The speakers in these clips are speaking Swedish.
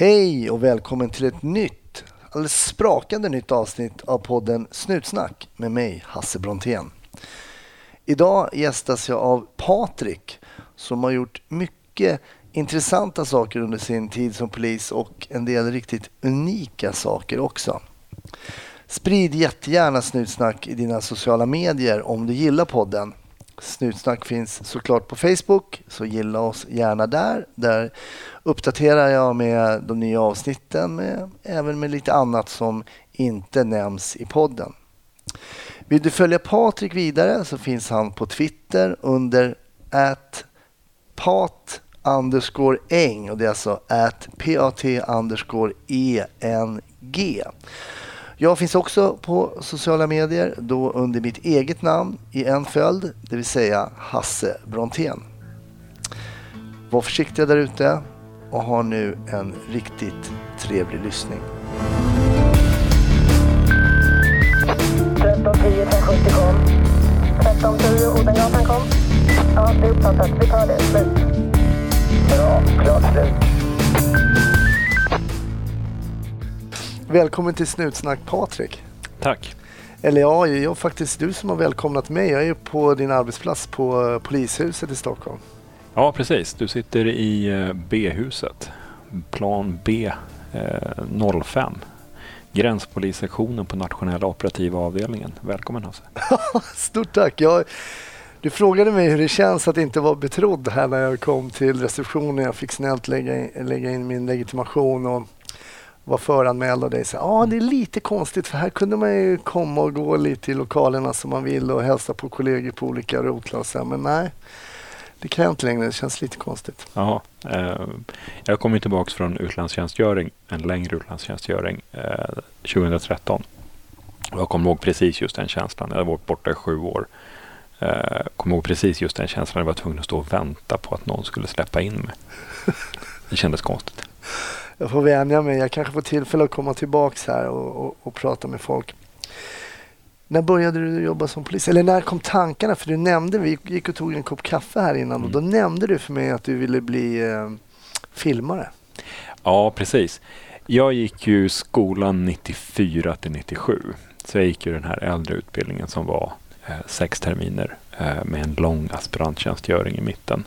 Hej och välkommen till ett nytt, alldeles sprakande nytt avsnitt av podden Snutsnack med mig, Hasse Brontén. Idag gästas jag av Patrik som har gjort mycket intressanta saker under sin tid som polis och en del riktigt unika saker också. Sprid jättegärna Snutsnack i dina sociala medier om du gillar podden. Snutsnack finns såklart på Facebook, så gilla oss gärna där. Där uppdaterar jag med de nya avsnitten, med, även med lite annat som inte nämns i podden. Vill du följa Patrik vidare så finns han på Twitter under at pat underscore eng och det är alltså at pat underscore eng. Jag finns också på sociala medier, då under mitt eget namn i en följd, det vill säga Hasse Brontén. Var försiktiga där ute och ha nu en riktigt trevlig lyssning. 1310 1070 kom. 1310 Odengatan kom. Ja, det är uppfattat. Vi tar det. Slut. Bra. Klart slut. Välkommen till Snutsnack Patrik. Tack. Eller ja, jag är faktiskt du som har välkomnat mig. Jag är på din arbetsplats på eh, polishuset i Stockholm. Ja, precis. Du sitter i eh, B-huset. Plan B eh, 05. Gränspolissektionen på nationella operativa avdelningen. Välkommen Hasse. Stort tack. Jag, du frågade mig hur det känns att inte vara betrodd här när jag kom till receptionen. Jag fick snällt lägga in, lägga in min legitimation och var föranmäld av dig. Ja, ah, det är lite konstigt för här kunde man ju komma och gå lite i lokalerna som man vill och hälsa på kollegor på olika rotlar och så, Men nej, det kan jag inte längre. Det känns lite konstigt. Jaha. Eh, jag kom ju tillbaka från utlandstjänstgöring, en längre utlandstjänstgöring eh, 2013. Och jag kommer ihåg precis just den känslan. Jag har varit borta i sju år. Eh, kommer ihåg precis just den känslan. Jag var tvungen att stå och vänta på att någon skulle släppa in mig. Det kändes konstigt. Jag får vänja mig. Jag kanske får tillfälle att komma tillbaka här och, och, och prata med folk. När började du jobba som polis? Eller när kom tankarna? För du nämnde, vi gick och tog en kopp kaffe här innan och då Mm. nämnde du för mig att du ville bli eh, filmare. Ja, precis. Jag gick ju skolan 94 till 97. Så jag gick ju den här äldre utbildningen som var eh, sex terminer eh, med en lång aspiranttjänstgöring i mitten.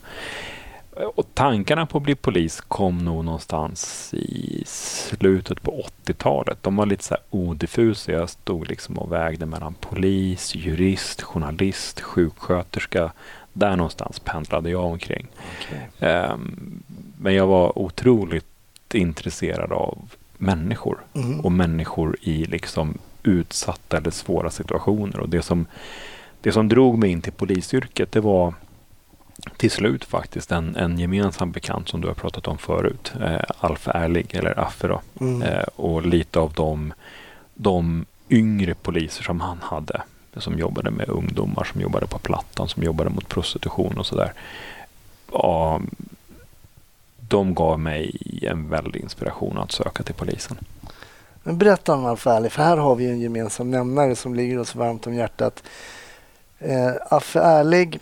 Och tankarna på att bli polis kom nog någonstans i slutet på 80-talet. De var lite så här odiffusa. Jag stod liksom och vägde mellan polis, jurist, journalist, sjuksköterska. Där någonstans pendlade jag omkring. Ehm, Men jag var otroligt intresserad av människor Mm. och människor i liksom utsatta eller svåra situationer. Och det som, det som drog mig in till polisyrket det var till slut faktiskt en, en gemensam bekant som du har pratat om förut. Eh, Alf Ärlig, eller Affe då. Mm. Eh, och lite av de, de yngre poliser som han hade. Som jobbade med ungdomar, som jobbade på Plattan, som jobbade mot prostitution och sådär. Ja, de gav mig en väldig inspiration att söka till polisen. Men berätta om Alf Ärlig, för här har vi en gemensam nämnare som ligger oss varmt om hjärtat. Eh, Affe Ärlig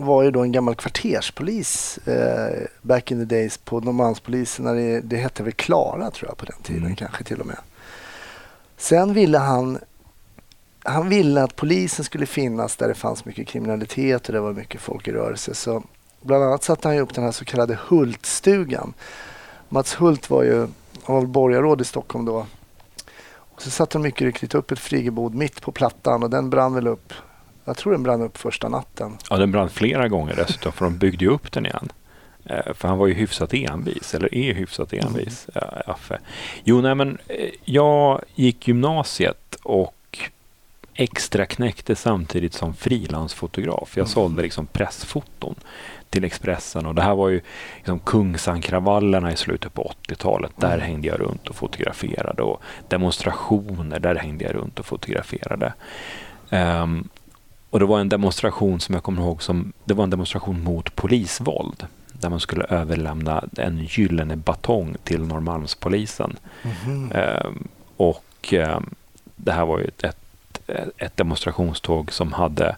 var ju då en gammal kvarterspolis eh, back in the days på Norrmalmspolisen. Det, det hette väl Klara tror jag på den tiden Mm. kanske till och med. Sen ville han han ville att polisen skulle finnas där det fanns mycket kriminalitet och det var mycket folk i rörelse. Så bland annat satte han upp den här så kallade Hultstugan. Mats Hult var ju han var borgarråd i Stockholm då. Och så satte de mycket riktigt upp ett friggebod mitt på Plattan och den brann väl upp. Jag tror den brann upp första natten. Ja, den brann flera gånger dessutom, för de byggde ju upp den igen. Eh, För han var ju hyfsat envis, eller är hyfsat envis, Mm. eh, Affe. Jo, nej men eh, jag gick gymnasiet och extra knäckte samtidigt som frilansfotograf. Jag Mm. sålde liksom pressfoton till Expressen och det här var ju liksom Kungsankravallerna i slutet på 80-talet. Där Mm. hängde jag runt och fotograferade och demonstrationer, där hängde jag runt och fotograferade. Ehm, och det var en demonstration som jag kommer ihåg som, det var en demonstration mot polisvåld. Där man skulle överlämna en gyllene batong till Norrmalmspolisen. Mhm. Ehm, och ehm, det här var ju ett, ett, ett demonstrationståg som hade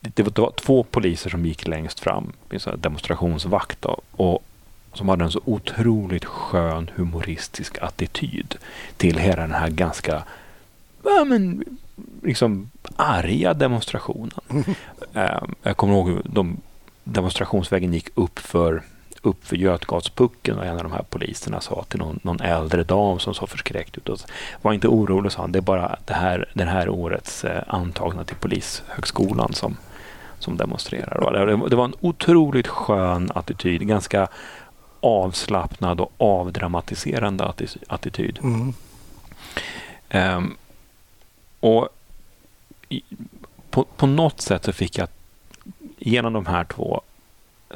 det var, det var två poliser som gick längst fram, en demonstrationsvakt. Då, och som hade en så otroligt skön humoristisk attityd till hela den här ganska ja, men, liksom arga demonstrationen. Eh, jag kommer ihåg de, demonstrationsvägen gick upp för upp för Götgatspucken och en av de här poliserna sa till någon, någon äldre dam som såg förskräckt ut. Och var inte orolig, sa han. Det är bara det här, den här årets eh, antagna till Polishögskolan som, som demonstrerar. Det, det var en otroligt skön attityd. Ganska avslappnad och avdramatiserande attityd. Mm. Um, och på, på något sätt så fick jag genom de här två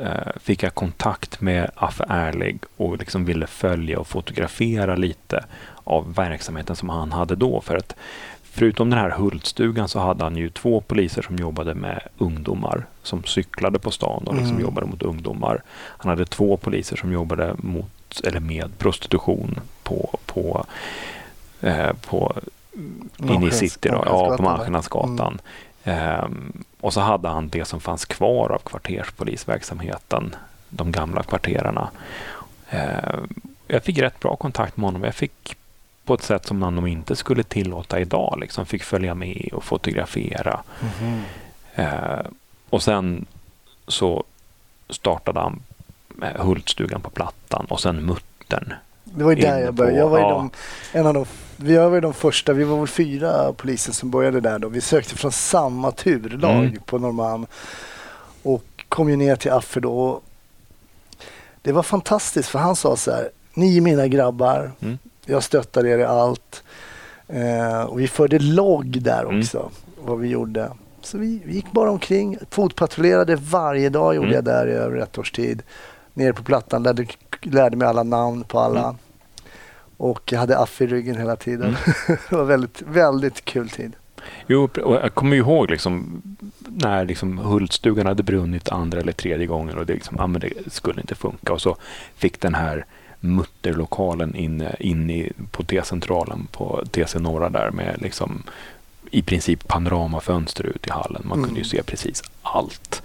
uh, fick jag kontakt med Affe Ärlig och liksom ville följa och fotografera lite av verksamheten som han hade då. För att förutom den här Hultstugan så hade han ju två poliser som jobbade med ungdomar som cyklade på stan och liksom mm. jobbade mot ungdomar. Han hade två poliser som jobbade mot eller med prostitution på, på, eh, på inne i city, då, ja, på Malmskillnadsgatan. Mm. Um, och så hade han det som fanns kvar av kvarterspolisverksamheten, de gamla kvarterarna. Uh, jag fick rätt bra kontakt med honom. Jag fick på ett sätt som man nog inte skulle tillåta idag. Liksom fick följa med och fotografera. Mm. Eh, och sen så startade han Hultstugan på Plattan och sen Muttern. Det var ju där jag började. Jag var ja. de, en av de, vi var de första, vi var väl fyra poliser som började där då. Vi sökte från samma turlag mm. på Norrmalm och kom ju ner till Affe då. Det var fantastiskt för han sa så här, ni är mina grabbar. Mm. Jag stöttar er i allt. Eh, och vi förde logg där mm. också, mm. vad vi gjorde. Så vi, vi, gick bara omkring, fotpatrullerade varje dag gjorde mm. jag där i över ett års tid. Nere på Plattan, lärde, lärde mig alla namn på alla. Och jag hade Affe i ryggen hela tiden. Mm. det var väldigt, väldigt kul tid. Jo, jag kommer ihåg liksom, när liksom Hultstugan hade brunnit andra eller tredje gången och det, liksom, ah, det skulle inte funka. Och så fick den här mutterlokalen inne in i, på T-centralen på TC Norra där med liksom i princip panoramafönster ut i hallen. Man mm. kunde ju mm. se precis allt.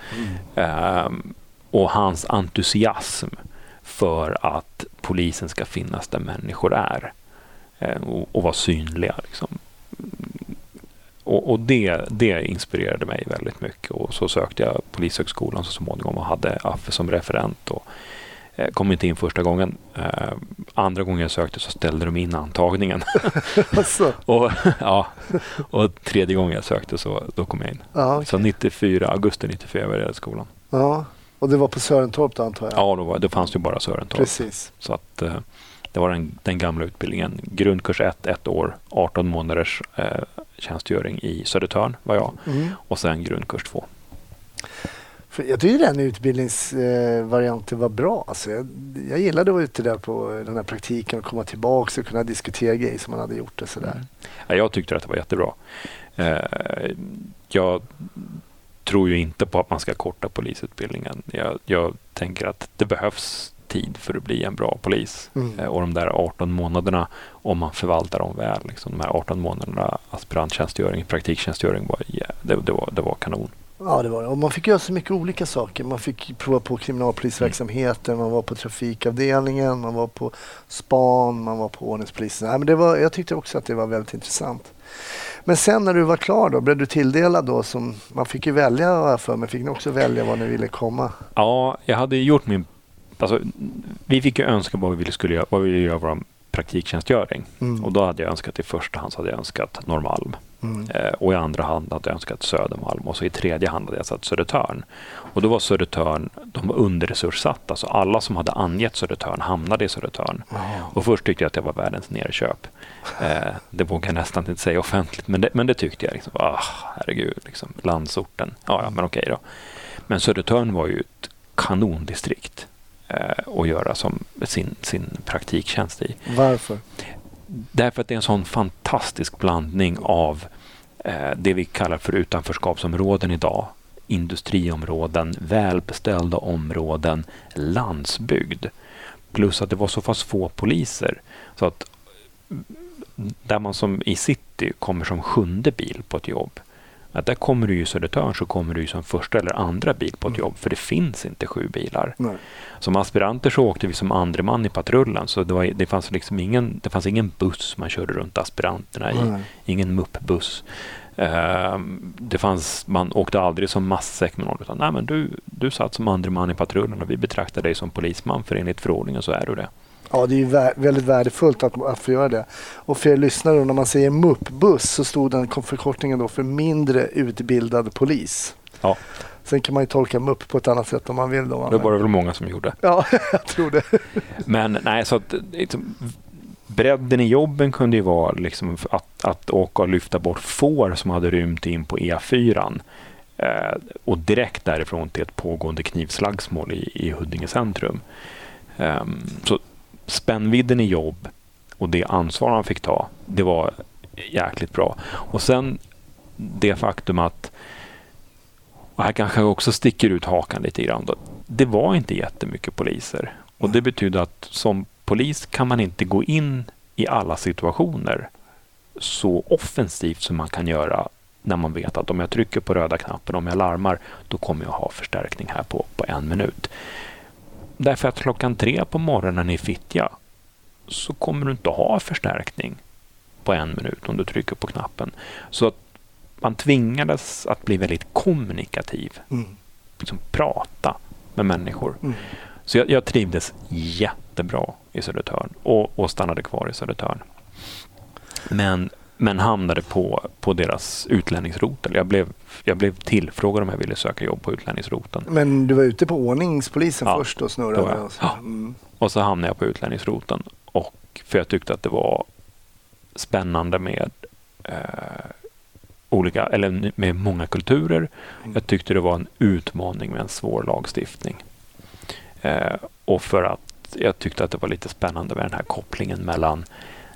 Mm. Um, och hans entusiasm för att polisen ska finnas där människor är uh, och, och vara synliga. Liksom. Och, och, det, det inspirerade mig väldigt mycket och så sökte jag Polishögskolan så småningom och hade Affe som referent. Och, Eh, kom inte in första gången. Uh, andra gången jag sökte så ställde de in antagningen. och, ja, och tredje gången jag sökte så då kom jag in. Ja, okay. Så 94, augusti 94 började skolan. Ja, och det var på Sörentorp då antar jag? Ja, då, var, då fanns det bara Sörentorp. Precis. Så att uh, det var den, den, gamla utbildningen. Grundkurs 1, ett år, 18 månaders uh, tjänstgöring i Södertörn var jag. Mm. Och sen grundkurs 2. För jag tycker den utbildningsvarianten var bra. Alltså jag, jag gillade att vara ute där på den här praktiken och komma tillbaka och kunna diskutera grejer som man hade gjort. Och sådär. Mm. Ja, jag tyckte att det var jättebra. Eh, jag tror ju inte på att man ska korta polisutbildningen. Jag, jag tänker att det behövs tid för att bli en bra polis. Mm. Eh, och de där 18 månaderna, om man förvaltar dem väl, liksom, de här 18 månaderna aspiranttjänstgöring, praktiktjänstgöring, var, yeah, det, det, var, det var kanon. Ja, det var det. Och man fick göra så mycket olika saker. Man fick prova på kriminalpolisverksamheten, man var på trafikavdelningen, man var på span, man var på ordningspolisen. Ja, men det var, jag tyckte också att det var väldigt intressant. Men sen när du var klar då, blev du tilldelad då som, man fick ju välja för men fick ni också välja var ni ville komma? Ja, jag hade gjort min, alltså, vi fick ju önska vad vi ville, skulle göra, vad vi ville göra vår praktiktjänstgöring. Mm. Och då hade jag önskat i första hand så hade jag önskat Norrmalm. Mm. Eh, och i andra hand hade jag önskat Södermalm och så i tredje hand hade jag satt Södertörn. Och då var Södertörn, de var underresurssatta, så alla som hade angett Södertörn hamnade i Södertörn. Oh. Och först tyckte jag att det var världens nerköp. Eh, det vågar jag nästan inte säga offentligt, men det, men det tyckte jag. Liksom, ah, herregud, liksom, landsorten. Ja, ja, men okej då. Men Södertörn var ju ett kanondistrikt eh, att göra som sin, sin praktiktjänst i. Varför? Därför att det är en sån fantastisk blandning av eh, det vi kallar för utanförskapsområden idag. Industriområden, välbeställda områden, landsbygd. Plus att det var så pass få poliser. Så att där man som i city kommer som sjunde bil på ett jobb att där kommer du i Södertörn så kommer du som första eller andra bil på ett jobb för det finns inte sju bilar. Nej. Som aspiranter så åkte vi som andre man i patrullen så det, var, det, fanns liksom ingen, det fanns ingen buss man körde runt aspiranterna i. Nej. Ingen muppbuss. Ehm, det fanns, man åkte aldrig som matsäck med någon utan nej, men du, du satt som andre man i patrullen och vi betraktar dig som polisman för enligt förordningen så är du det. Ja, det är ju vä- väldigt värdefullt att, att få göra det. Och för er lyssnare, då, när man säger MUP-buss så stod den förkortningen då för mindre utbildad polis. Ja. Sen kan man ju tolka MUP på ett annat sätt om man vill. Då. Det var det väl många som gjorde. Ja, jag tror det. Men nej, så att liksom, bredden i jobben kunde ju vara liksom att, att åka och lyfta bort får som hade rymt in på E4. Eh, och direkt därifrån till ett pågående knivslagsmål i, i Huddinge centrum. Ehm, så spännvidden i jobb och det ansvar han fick ta, det var jäkligt bra. Och sen det faktum att, och här kanske jag också sticker ut hakan lite grann, då, det var inte jättemycket poliser. Och det betyder att som polis kan man inte gå in i alla situationer så offensivt som man kan göra när man vet att om jag trycker på röda knappen, om jag larmar, då kommer jag ha förstärkning här på, på en minut. Därför att klockan tre på morgonen i Fittja så kommer du inte ha förstärkning på en minut om du trycker på knappen. Så att man tvingades att bli väldigt kommunikativ, Mm. liksom prata med människor. Mm. Så jag, jag trivdes jättebra i Södertörn och, och stannade kvar i Södertörn. Men, men hamnade på, på deras utlänningsrotel. Jag blev, jag blev tillfrågad om jag ville söka jobb på utlänningsroteln. Men du var ute på ordningspolisen Ja, först och snurrade? och så. Mm. Och så hamnade jag på utlänningsroteln. Och, för jag tyckte att det var spännande med eh, olika, eller med många kulturer. Mm. Jag tyckte det var en utmaning med en svår lagstiftning. Eh, och för att jag tyckte att det var lite spännande med den här kopplingen mellan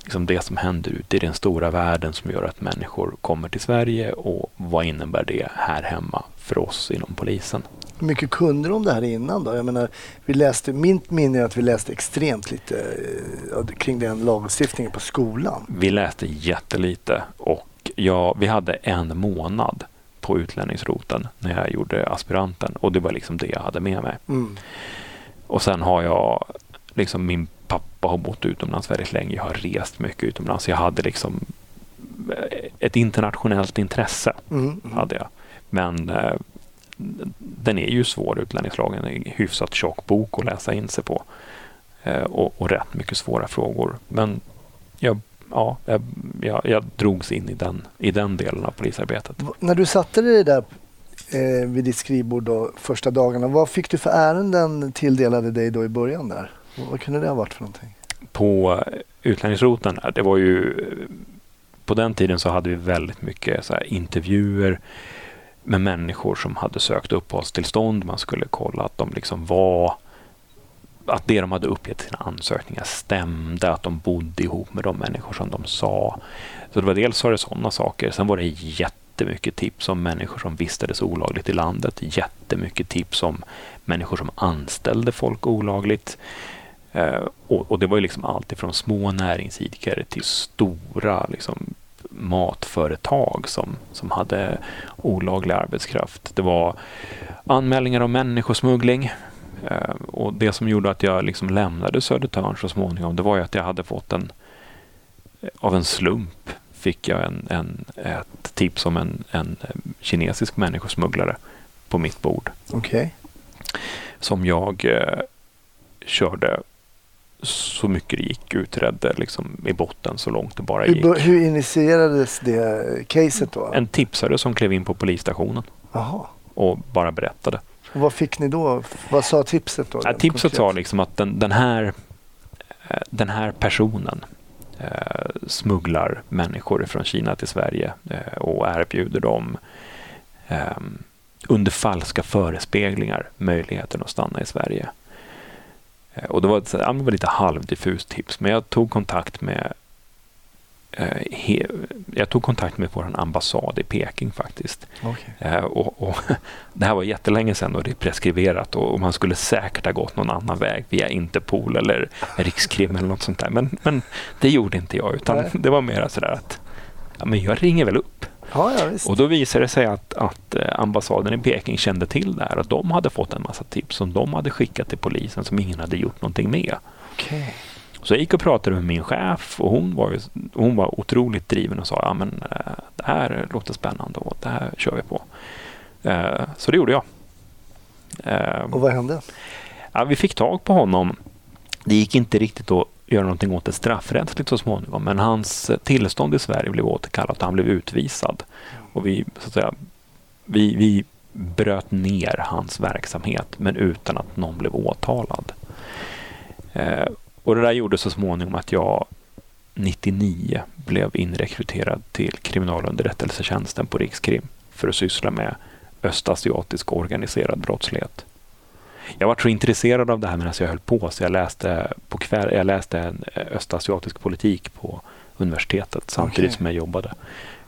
liksom det som händer ute i den stora världen som gör att människor kommer till Sverige och vad innebär det här hemma för oss inom polisen. Hur mycket kunde om det här innan då? Jag menar, vi läste, mitt minne är att vi läste extremt lite kring den lagstiftningen på skolan. Vi läste jättelite och jag, vi hade en månad på utlänningsroten när jag gjorde aspiranten och det var liksom det jag hade med mig. Mm. Och sen har jag, liksom min pappa har bott utomlands väldigt länge. Jag har rest mycket utomlands. Jag hade liksom eh, ett internationellt intresse. Mm. Mm. hade jag. Men eh, den är ju svår, utlänningslagen. En hyfsat tjock bok att läsa in sig på. Eh, och, och rätt mycket svåra frågor. Men jag, ja, jag, jag, jag drogs in i den, i den delen av polisarbetet. När du satte dig där eh, vid ditt skrivbord då, första dagarna, vad fick du för ärenden tilldelade dig då i början där? Vad- kunde det ha varit för någonting? På utlänningsroten, det var ju... På den tiden så hade vi väldigt mycket så här intervjuer med människor som hade sökt uppehållstillstånd. Man skulle kolla att de liksom var att det de hade uppgett i sina ansökningar stämde, att de bodde ihop med de människor som de sa. Så det var dels var det sådana saker. Sen var det jättemycket tips om människor som vistades olagligt i landet. Jättemycket tips om människor som anställde folk olagligt. Eh, och, och det var ju liksom allt ifrån små näringsidkare till stora liksom, matföretag som, som hade olaglig arbetskraft. Det var anmälningar om människosmuggling. Eh, och det som gjorde att jag liksom lämnade Södertörn så småningom, det var ju att jag hade fått en, av en slump fick jag en, en, ett tips om en, en kinesisk människosmugglare på mitt bord Okej. som jag eh, körde så mycket det gick, utredde liksom i botten så långt det bara Hur, gick. bör- hur initierades det caset då? En tipsare som klev in på polisstationen Jaha. och bara berättade. Och vad fick ni då? Vad sa tipset då? Ja, tipset konkret? sa liksom att den, den, här, eh, den här personen eh, smugglar människor från Kina till Sverige eh, och erbjuder dem eh, under falska förespeglingar möjligheten att stanna i Sverige. Eh, och det var, ett, ja, var lite halvdiffust tips, men jag tog kontakt med eh, he, jag tog kontakt med vår ambassad i Peking faktiskt. Okej. Eh, och, och det här var jättelänge sedan och det är preskriberat och, och man skulle säkert ha gått någon annan väg via Interpol eller Rikskrim eller något sånt där. Men, men det gjorde inte jag utan Nej. det var mer sådär att ja, men jag ringer väl upp Ja, ja. Och då visade det sig att, att eh, ambassaden i Peking kände till det här. Att de hade fått en massa tips som de hade skickat till polisen som ingen hade gjort någonting med. Okej. Så jag gick och pratade med min chef och hon var, hon var otroligt driven och sa ja men eh, det här låter spännande och det här kör vi på. Eh, Så det gjorde jag. Och vad hände? Ja, vi fick tag på honom. Det gick inte riktigt att göra någonting åt det straffrättsligt så småningom men hans eh, tillstånd i Sverige blev återkallat och han blev utvisad. Och vi, så att säga, vi, vi bröt ner hans verksamhet men utan att någon blev åtalad. Eh, och det där gjorde så småningom att jag 99 blev inrekryterad till kriminalunderrättelsetjänsten på Rikskrim för att syssla med östasiatisk organiserad brottslighet. Jag var så intresserad av det här medan jag höll på så jag läste, på kväll, jag läste en eh, östasiatisk politik på universitetet samtidigt Okej. som jag jobbade.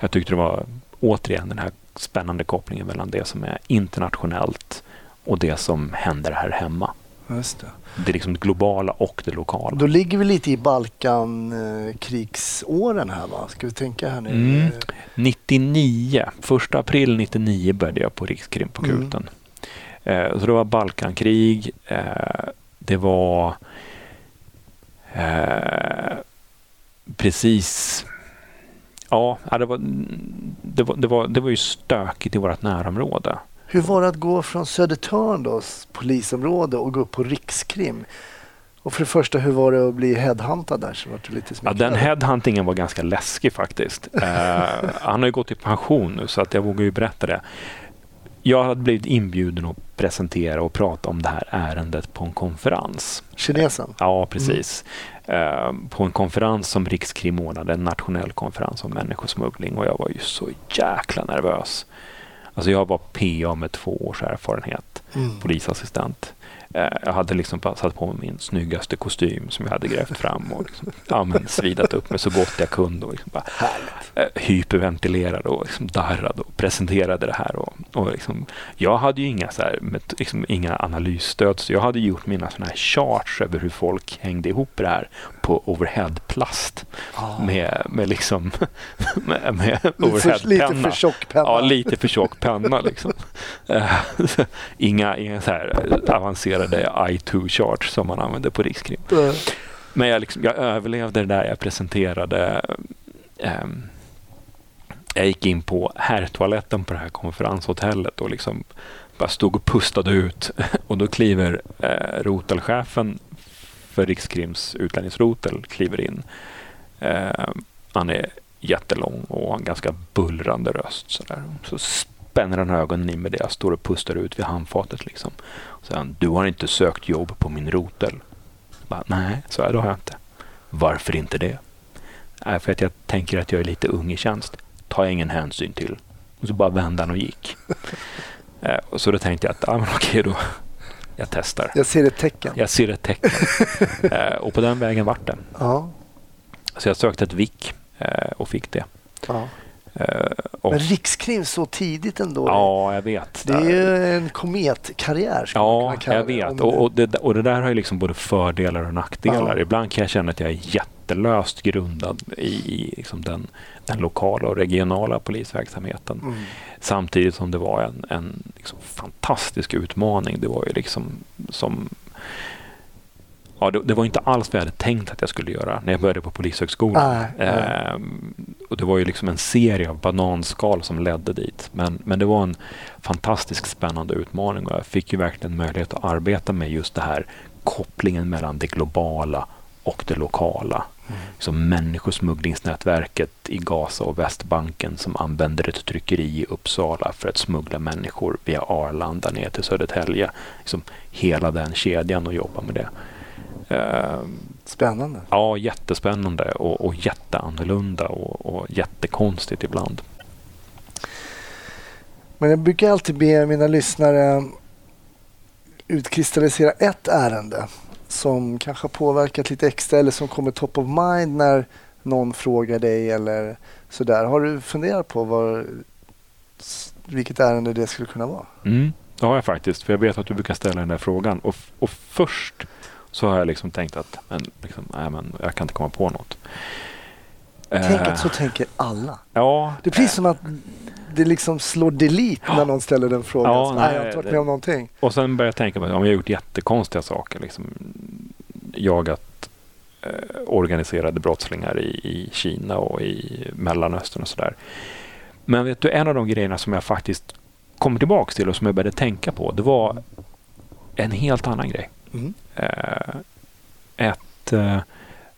Jag tyckte det var återigen den här spännande kopplingen mellan det som är internationellt och det som händer här hemma. Just det. Det är liksom det globala och det lokala. Då ligger vi lite i Balkankrigsåren här va? Ska vi tänka här nu? Mm. 99, 1 april 99 började jag på Rikskrim på Mm. Kuten. Eh, så det var Balkankrig. Eh, det var eh, precis Ja, det var, det, var, det, var, det var ju stökigt i vårt närområde. Hur var det att gå från Södertörn då, polisområde och gå upp på Rikskrim? Och för det första, hur var det att bli headhuntad där? Så var du lite Ja, den headhuntingen var ganska läskig faktiskt. Eh, han har ju gått i pension nu så att jag vågar ju berätta det. Jag hade blivit inbjuden att presentera och prata om det här ärendet på en konferens. Kinesen? Ja, precis. Eh, på en konferens som Rikskrim ordnade, en nationell konferens om människosmuggling och jag var ju så jäkla nervös. Alltså jag var PA med två års erfarenhet, Mm. polisassistent. Eh, Jag hade liksom satt på mig min snyggaste kostym som jag hade grävt fram och liksom, ja, men svidat upp mig så gott jag kunde och liksom bara, eh, hyperventilerade och liksom darrade och presenterade det här. Och, och liksom, jag hade ju inga, så här, met- liksom, inga analysstöd så jag hade gjort mina såna här charts över hur folk hängde ihop det här på overheadplast Ah. med, med liksom med, med för, lite overheadpenna. för tjock penna. Ja, lite för tjock penna liksom. Inga inga så här avancerade I2-charts som man använder på Rikskrim. Eh, Men jag, liksom, jag överlevde det där. Jag presenterade. ehm, jag gick in på herrtoaletten på det här konferenshotellet och liksom bara stod och pustade ut. Och då kliver eh, rotelchefen för Rikskrims utlänningsrotel kliver in. Eh, han är jättelång och har en ganska bullrande röst. Så, där. så spänner han ögonen in med det jag står och pustar ut vid handfatet. Liksom. Så säger han, du har inte sökt jobb på min rotel. Bara, Nej, så jag, det har jag inte. Varför inte det? Nej, för att jag tänker att jag är lite ung i tjänst. tar jag ingen hänsyn till. Och så bara vände han och gick. eh, och så då tänkte jag att, ja men okej då. Jag testar. Jag ser ett tecken. Jag ser ett tecken. eh, och på den vägen vart det. Ja. Så jag sökte ett VIK eh, och fick det. ja. Eh, och, Men Rikskrim så tidigt ändå. ja, jag vet. Det är ju en kometkarriär. Ja, jag vet. Och, och, det, och det där har ju liksom både fördelar och nackdelar. Ja. Ibland kan jag känna att jag är jättelöst grundad i, i liksom den, den lokala och regionala polisverksamheten. Mm. Samtidigt som det var en, en liksom fantastisk utmaning. Det var ju liksom som... Ja, det, det var inte alls vad jag hade tänkt att jag skulle göra när jag började på Polishögskolan. Nej, nej. Ehm, och det var ju liksom en serie av bananskal som ledde dit. Men, men det var en fantastiskt spännande utmaning och jag fick ju verkligen möjlighet att arbeta med just det här kopplingen mellan det globala och det lokala. Som människosmugglingsnätverket i Gaza och Västbanken som använder ett tryckeri i Uppsala för att smuggla människor via Arlanda ner till Södertälje. Liksom hela den kedjan och jobba med det. Ehm, Spännande. Ja, jättespännande och, och jätteannorlunda och, och jättekonstigt ibland. Men jag brukar alltid be mina lyssnare utkristallisera ett ärende som kanske har påverkat lite extra eller som kommer top of mind när någon frågar dig eller sådär. Har du funderat på vad, vilket ärende det skulle kunna vara? Mm, det har jag faktiskt, för jag vet att du brukar ställa den där frågan. Och, och först så har jag liksom tänkt att men, liksom, nej, men jag kan inte komma på något. Tänk Eh, att så tänker alla. Ja, Det är precis som att det liksom slår delete när någon ställer den frågan. Ja, nej, nej, jag har inte varit med om någonting. Och sen började jag tänka på att jag har gjort jättekonstiga saker. Liksom, jagat eh, organiserade brottslingar i, i Kina och i Mellanöstern och sådär. Men vet du, en av de grejerna som jag faktiskt kommer tillbaks till och som jag började tänka på, det var en helt annan grej. Mm. Eh, ett eh,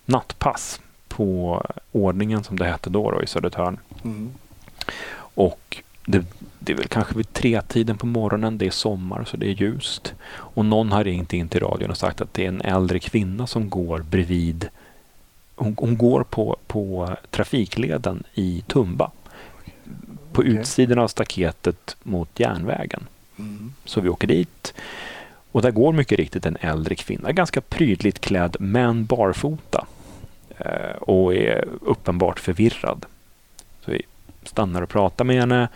nattpass på ordningen som det hette då, då i Södertörn. Mm. Och det, det är väl kanske vid tretiden på morgonen, det är sommar så det är ljust. Och någon har ringt in till radion och sagt att det är en äldre kvinna som går bredvid. Hon, hon går på, på trafikleden i Tumba. På Okej. utsidan av staketet mot järnvägen. Mm. Så vi åker dit. Och där går mycket riktigt en äldre kvinna, ganska prydligt klädd men barfota. Eh, och är uppenbart förvirrad. Stannar och pratar med henne.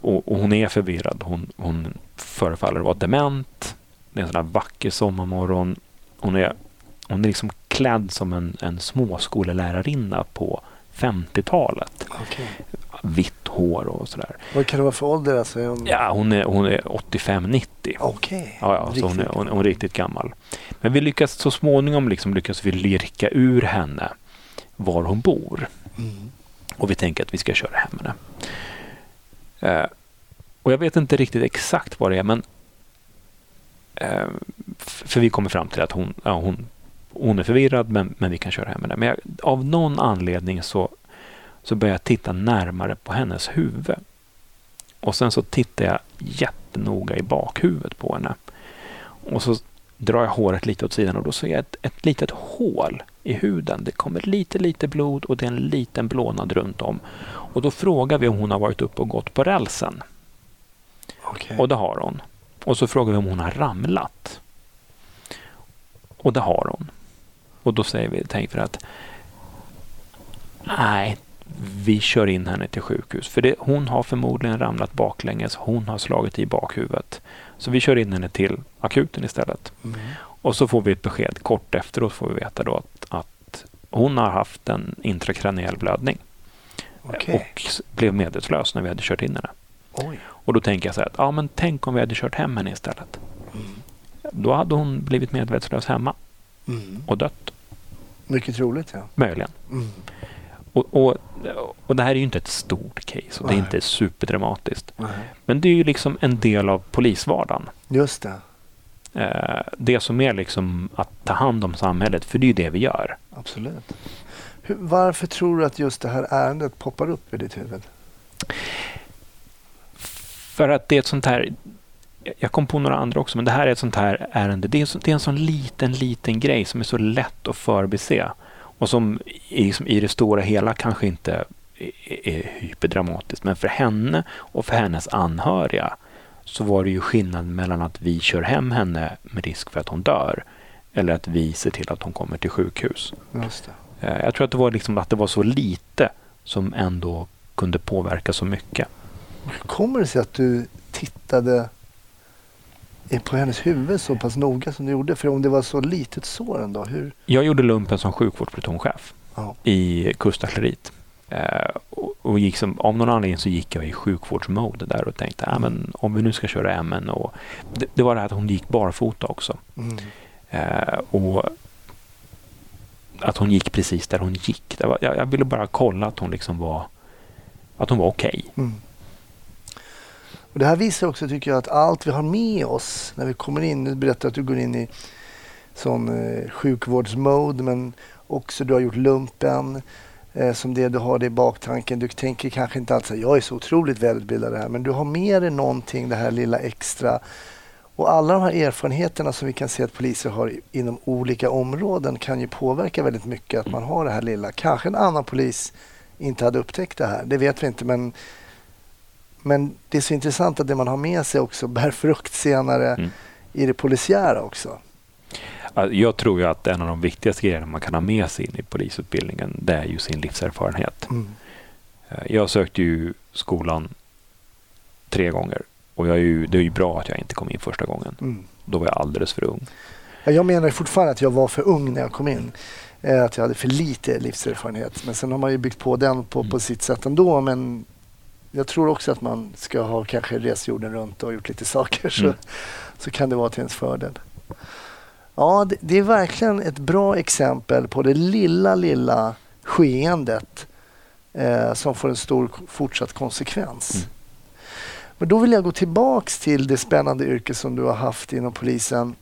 Och, och hon är förvirrad. Hon, hon förefaller vara dement. Det är en sån här vacker sommarmorgon. Hon är, hon är liksom klädd som en, en småskolelärarinna på 50-talet. Okej. Vitt hår och sådär. Vad kan det vara för ålder? Alltså? Hon... Ja, hon är, hon är 85-90. Okej. Ja, ja så hon är, hon, hon är riktigt gammal. Men vi lyckas så småningom liksom lyckas vi lirka ur henne var hon bor. Mm. Och vi tänker att vi ska köra hem henne. Eh, och jag vet inte riktigt exakt vad det är, men eh, för vi kommer fram till att hon, ja, hon, hon är förvirrad, men, men vi kan köra hem henne. Men jag, av någon anledning så, så börjar jag titta närmare på hennes huvud. Och sen så tittar jag jättenoga i bakhuvudet på henne. Och så drar jag håret lite åt sidan och då ser jag ett, ett litet hål i huden. Det kommer lite, lite blod och det är en liten blånad runt om. Och då frågar vi om hon har varit uppe och gått på rälsen. Okej. Och det har hon. Och så frågar vi om hon har ramlat. Och det har hon. Och då säger vi, tänker vi att nej, vi kör in henne till sjukhus. För det, hon har förmodligen ramlat baklänges. Hon har slagit i bakhuvudet. Så vi kör in henne till akuten istället. Mm. Och så får vi ett besked. Kort efteråt får vi veta då att, att hon har haft en intrakraniell blödning. Okej. Och blev medvetslös när vi hade kört in henne. Oj. Och då tänker jag så här att ja, men tänk om vi hade kört hem henne istället. Mm. Då hade hon blivit medvetslös hemma Mm. och dött. Mycket troligt, ja. Möjligen. Och, och, och det här är ju inte ett stort case och det är Nej. inte superdramatiskt. Nej. Men det är ju liksom en del av polisvardagen. Just det. Eh, det som är liksom att ta hand om samhället, för det är ju det vi gör. Absolut. Hur, varför tror du att just det här ärendet poppar upp i ditt huvud? För att det är ett sånt här... Jag kom på några andra också, men det här är ett sånt här ärende. Det är, så, det är en sån liten, liten grej som är så lätt att förbise. Och som i, som i det stora hela kanske inte är, hyperdramatiskt. Men för henne och för hennes anhöriga så var det ju skillnad mellan att vi kör hem henne med risk för att hon dör eller att vi ser till att hon kommer till sjukhus. Eh, Jag tror att det var liksom att det var så lite som ändå kunde påverka så mycket. Hur kommer det sig att du tittade på hennes huvud så pass noga som du gjorde? För om det var så litet sår ändå, hur? Jag gjorde lumpen som sjukvårdsplutonchef Ja. i kustartilleriet. Eh, och, och gick som, av någon anledning så gick jag i sjukvårdsmode där och tänkte ah, men om vi nu ska köra MN och det, det var det här att hon gick barfota också. Mm. Eh, och att hon gick precis där hon gick. Var, jag, jag ville bara kolla att hon liksom var att hon var okej. Mm. Och det här visar också, tycker jag, att allt vi har med oss när vi kommer in, nu berättar att du går in i sån eh, sjukvårdsmode, men också du har gjort lumpen, eh, som det du har det i baktanken. Du tänker kanske inte alls att jag är så otroligt välutbildad här, men du har med dig någonting, det här lilla extra. Och alla de här erfarenheterna som vi kan se att poliser har inom olika områden kan ju påverka väldigt mycket att man har det här lilla. Kanske en annan polis inte hade upptäckt det här, det vet vi inte, men men det är så intressant att det man har med sig också bär frukt senare Mm. i det polisiära också. Jag tror ju att en av de viktigaste grejerna man kan ha med sig in i polisutbildningen det är ju sin livserfarenhet. Mm. Eh, Jag sökte ju skolan tre gånger och jag är ju, det är ju bra att jag inte kom in första gången. Mm. Då var jag alldeles för ung. Ja, Jag menar fortfarande att jag var för ung när jag kom in. Eh, Att jag hade för lite livserfarenhet. Men sen har man ju byggt på den på, på Mm. sitt sätt ändå. Men jag tror också att man ska ha kanske rest jorden runt och gjort lite saker så, Mm. så kan det vara till ens fördel. Ja, det, det är verkligen ett bra exempel på det lilla, lilla skeendet eh, som får en stor fortsatt konsekvens. Mm. Men då vill jag gå tillbaks till det spännande yrke som du har haft inom polisen.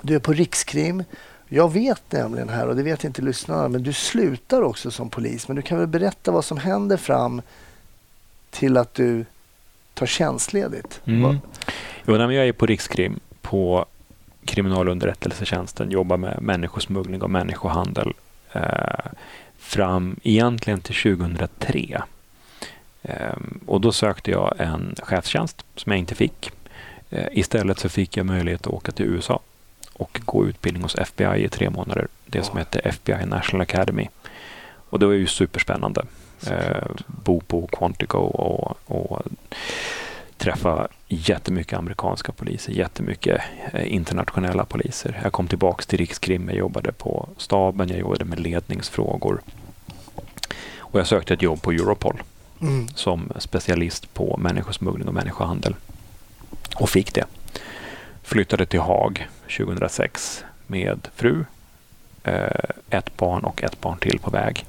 Du är på Rikskrim. Jag vet nämligen här, och det vet inte lyssnarna, men du slutar också som polis. Men du kan väl berätta vad som händer fram till att du tar tjänstledigt? Mm. Jo, jag är på Rikskrim på kriminalunderrättelsetjänsten, jobbar med människosmuggling och människohandel eh, fram egentligen till 2003. Ehm, och då sökte jag en chefstjänst som jag inte fick. Eh, istället så fick jag möjlighet att åka till USA och gå utbildning hos FBI i tre månader. Det som heter FBI National Academy. Och det var ju superspännande. Eh, bo på Quantico och, och träffa jättemycket amerikanska poliser, jättemycket eh, internationella poliser. Jag kom tillbaks till Rikskrim, jag jobbade på staben, jag jobbade med ledningsfrågor. Och jag sökte ett jobb på Europol Mm. som specialist på människosmuggling och människohandel. Och fick det. Flyttade till Haag 2006 med fru, eh, ett barn och ett barn till på väg.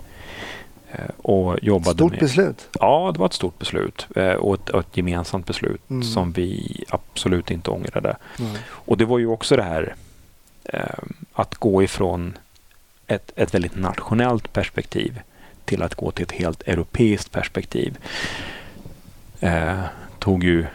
Eh, och jobbade Stort med... beslut. Ja, det var ett stort beslut eh, och ett, och ett gemensamt beslut Mm. som vi absolut inte ångrade. Mm. Och det var ju också det här eh, att gå ifrån ett, ett väldigt nationellt perspektiv till att gå till ett helt europeiskt perspektiv. Eh, tog ju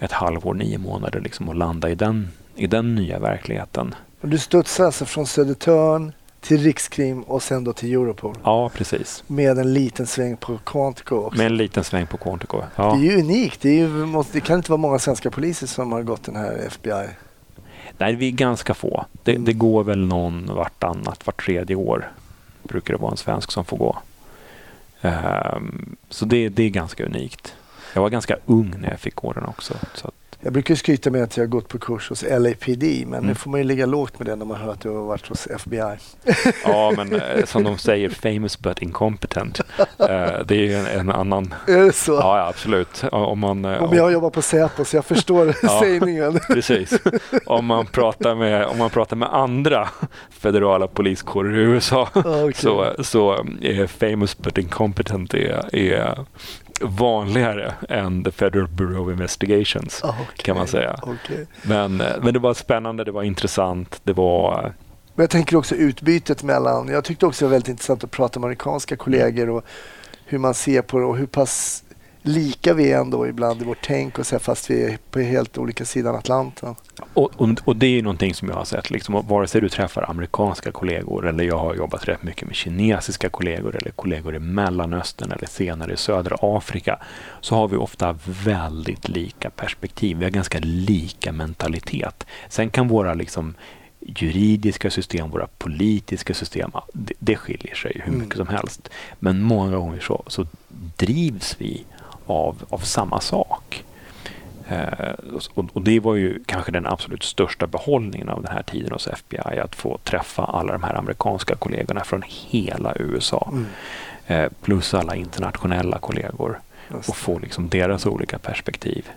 ett halvår, nio månader liksom att landa i den, i den nya verkligheten. Du studsar alltså från Södertörn till Rikskrim och sen då till Europol. Ja, precis. Med en liten sväng på Quantico också. Med en liten sväng på Quantico. Ja. Det är ju unikt. Det, ju, det kan inte vara många svenska poliser som har gått den här FBI. Nej, vi är ganska få. Det, Mm. det går väl någon vartannat, vart tredje år. Brukar det vara en svensk som får gå. Ehm, så det, det är ganska unikt. Jag var ganska ung när jag fick gå den också. Så Jag brukar skryta med att jag har gått på kurs hos LAPD men nu Mm. får man ju ligga lågt med det när man hör att du har varit hos FBI. ja, men eh, som de säger, famous but incompetent. Eh, det är ju en, en annan... Är det så? Ja, absolut. Om man, eh, Om jag jobbar på Säpo så jag förstår Ja. sägningen. Precis. Om man pratar med, om man pratar med andra federala poliskårer i USA okej. så, så är famous but incompetent är, är vanligare än the Federal Bureau of Investigations. Ah, okej. kan man säga. Okej. Men, eh, men det var spännande, det var intressant, det var... Men jag tänker också utbytet mellan, jag tyckte också det var väldigt intressant att prata med amerikanska kollegor och hur man ser på det och hur pass lika vi är ändå ibland i vårt tänk och så här, fast vi är på helt olika sidan Atlanten. Och, och, och det är ju någonting som jag har sett, liksom, vare sig du träffar amerikanska kollegor eller jag har jobbat rätt mycket med kinesiska kollegor eller kollegor i Mellanöstern eller senare i södra Afrika så har vi ofta väldigt lika perspektiv. Vi har ganska lika mentalitet. Sen kan våra liksom, juridiska system, våra politiska system, det, det skiljer sig hur Mm. mycket som helst. Men många gånger så, så drivs vi av, av samma sak. Eh, och, och det var ju kanske den absolut största behållningen av den här tiden hos FBI, att få träffa alla de här amerikanska kollegorna från hela USA. Mm. Eh, plus alla internationella kollegor Just och få liksom deras olika perspektiv.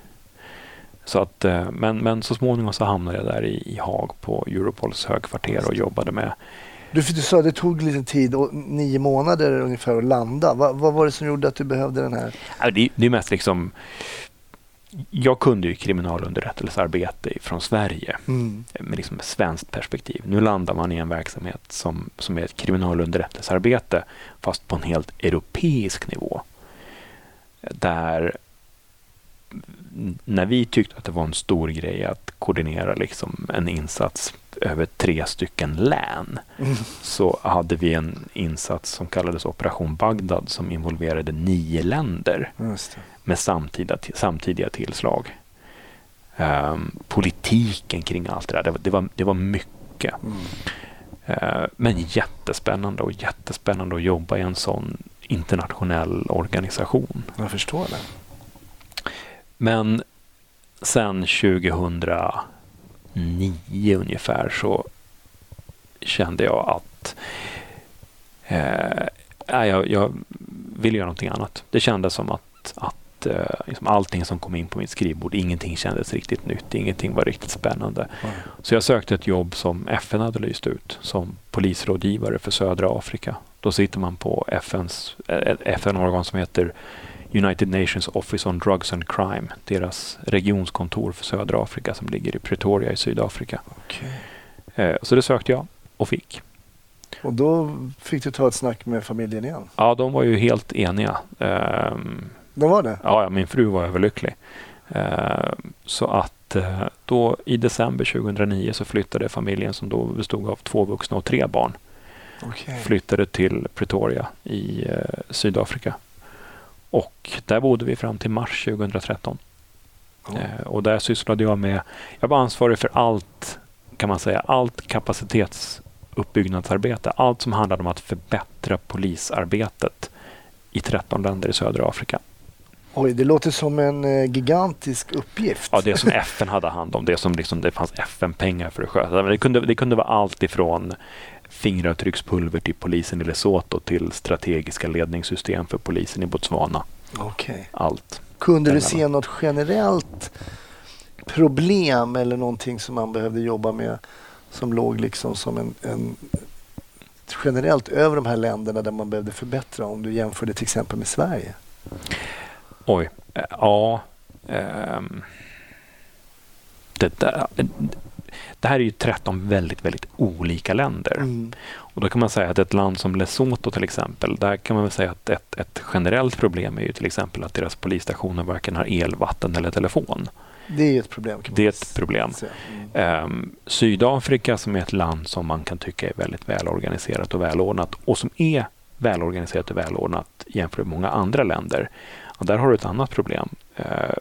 Så att, eh, men, men så småningom så hamnade jag där i, i Haag på Europols högkvarter och jobbade med Du, du sa att det tog lite tid, och nio månader ungefär att landa. Va, vad var det som gjorde att du behövde den här? Det, det är mest liksom... Jag kunde ju kriminalunderrättelsearbete från Sverige Mm. med liksom ett svenskt perspektiv. Nu landar man i en verksamhet som, som är ett kriminalunderrättelsearbete fast på en helt europeisk nivå. Där när vi tyckte att det var en stor grej att koordinera liksom en insats över tre stycken län Mm. så hade vi en insats som kallades Operation Bagdad som involverade nio länder med samtida, samtidiga tillslag. Ehm, politiken kring allt det där, det var, det var, det var mycket. Mm. Eh, men jättespännande och jättespännande att jobba i en sån internationell organisation. Jag förstår det. Men sen 2009 ungefär så kände jag att eh, jag, jag ville göra någonting annat. Det kändes som att, att eh, liksom allting som kom in på mitt skrivbord, ingenting kändes riktigt nytt, ingenting var riktigt spännande. Mm. Så jag sökte ett jobb som FN hade lyst ut som polisrådgivare för södra Afrika. Då sitter man på FNs, eh, FN-organ som heter United Nations Office on Drugs and Crime, deras regionskontor för södra Afrika som ligger i Pretoria i Sydafrika. Okej. Eh, Så det sökte jag och fick. Och då fick du ta ett snack med familjen igen? Ja, de var ju helt eniga. Ehm, Det var det? Ja, min fru var överlycklig. Eh, så att eh, då i december 2009 så flyttade familjen som då bestod av två vuxna och tre barn Okej. flyttade till Pretoria i eh, Sydafrika. Och där bodde vi fram till mars 2013. Ja. Eh, och där sysslade jag med, jag var ansvarig för allt kan man säga, allt kapacitetsuppbyggnadsarbete. Allt som handlade om att förbättra polisarbetet i 13 länder i södra Afrika. Oj, det låter som en eh, gigantisk uppgift. Ja, det som FN hade hand om, det som liksom, det fanns FN-pengar för att sköta. Men Det kunde, det kunde vara allt ifrån fingeravtryckspulver till polisen i Lesotho till strategiska ledningssystem för polisen i Botswana. Okej. Allt. Kunde du se något generellt problem eller någonting som man behövde jobba med som låg liksom som en, en generellt över de här länderna där man behövde förbättra om du jämförde till exempel med Sverige? Oj. Eh, Ja. ehm, det, där, det här är ju 13 väldigt, väldigt olika länder. Mm. Och då kan man säga att ett land som Lesotho till exempel, där kan man väl säga att ett, ett generellt problem är ju till exempel att deras polisstationer varken har el, vatten eller telefon. Det är ett problem. Det är ett problem. Mm. Ehm, Sydafrika som är ett land som man kan tycka är väldigt välorganiserat och välordnat och som är välorganiserat och välordnat jämfört med många andra länder. Och där har du ett annat problem. Eh,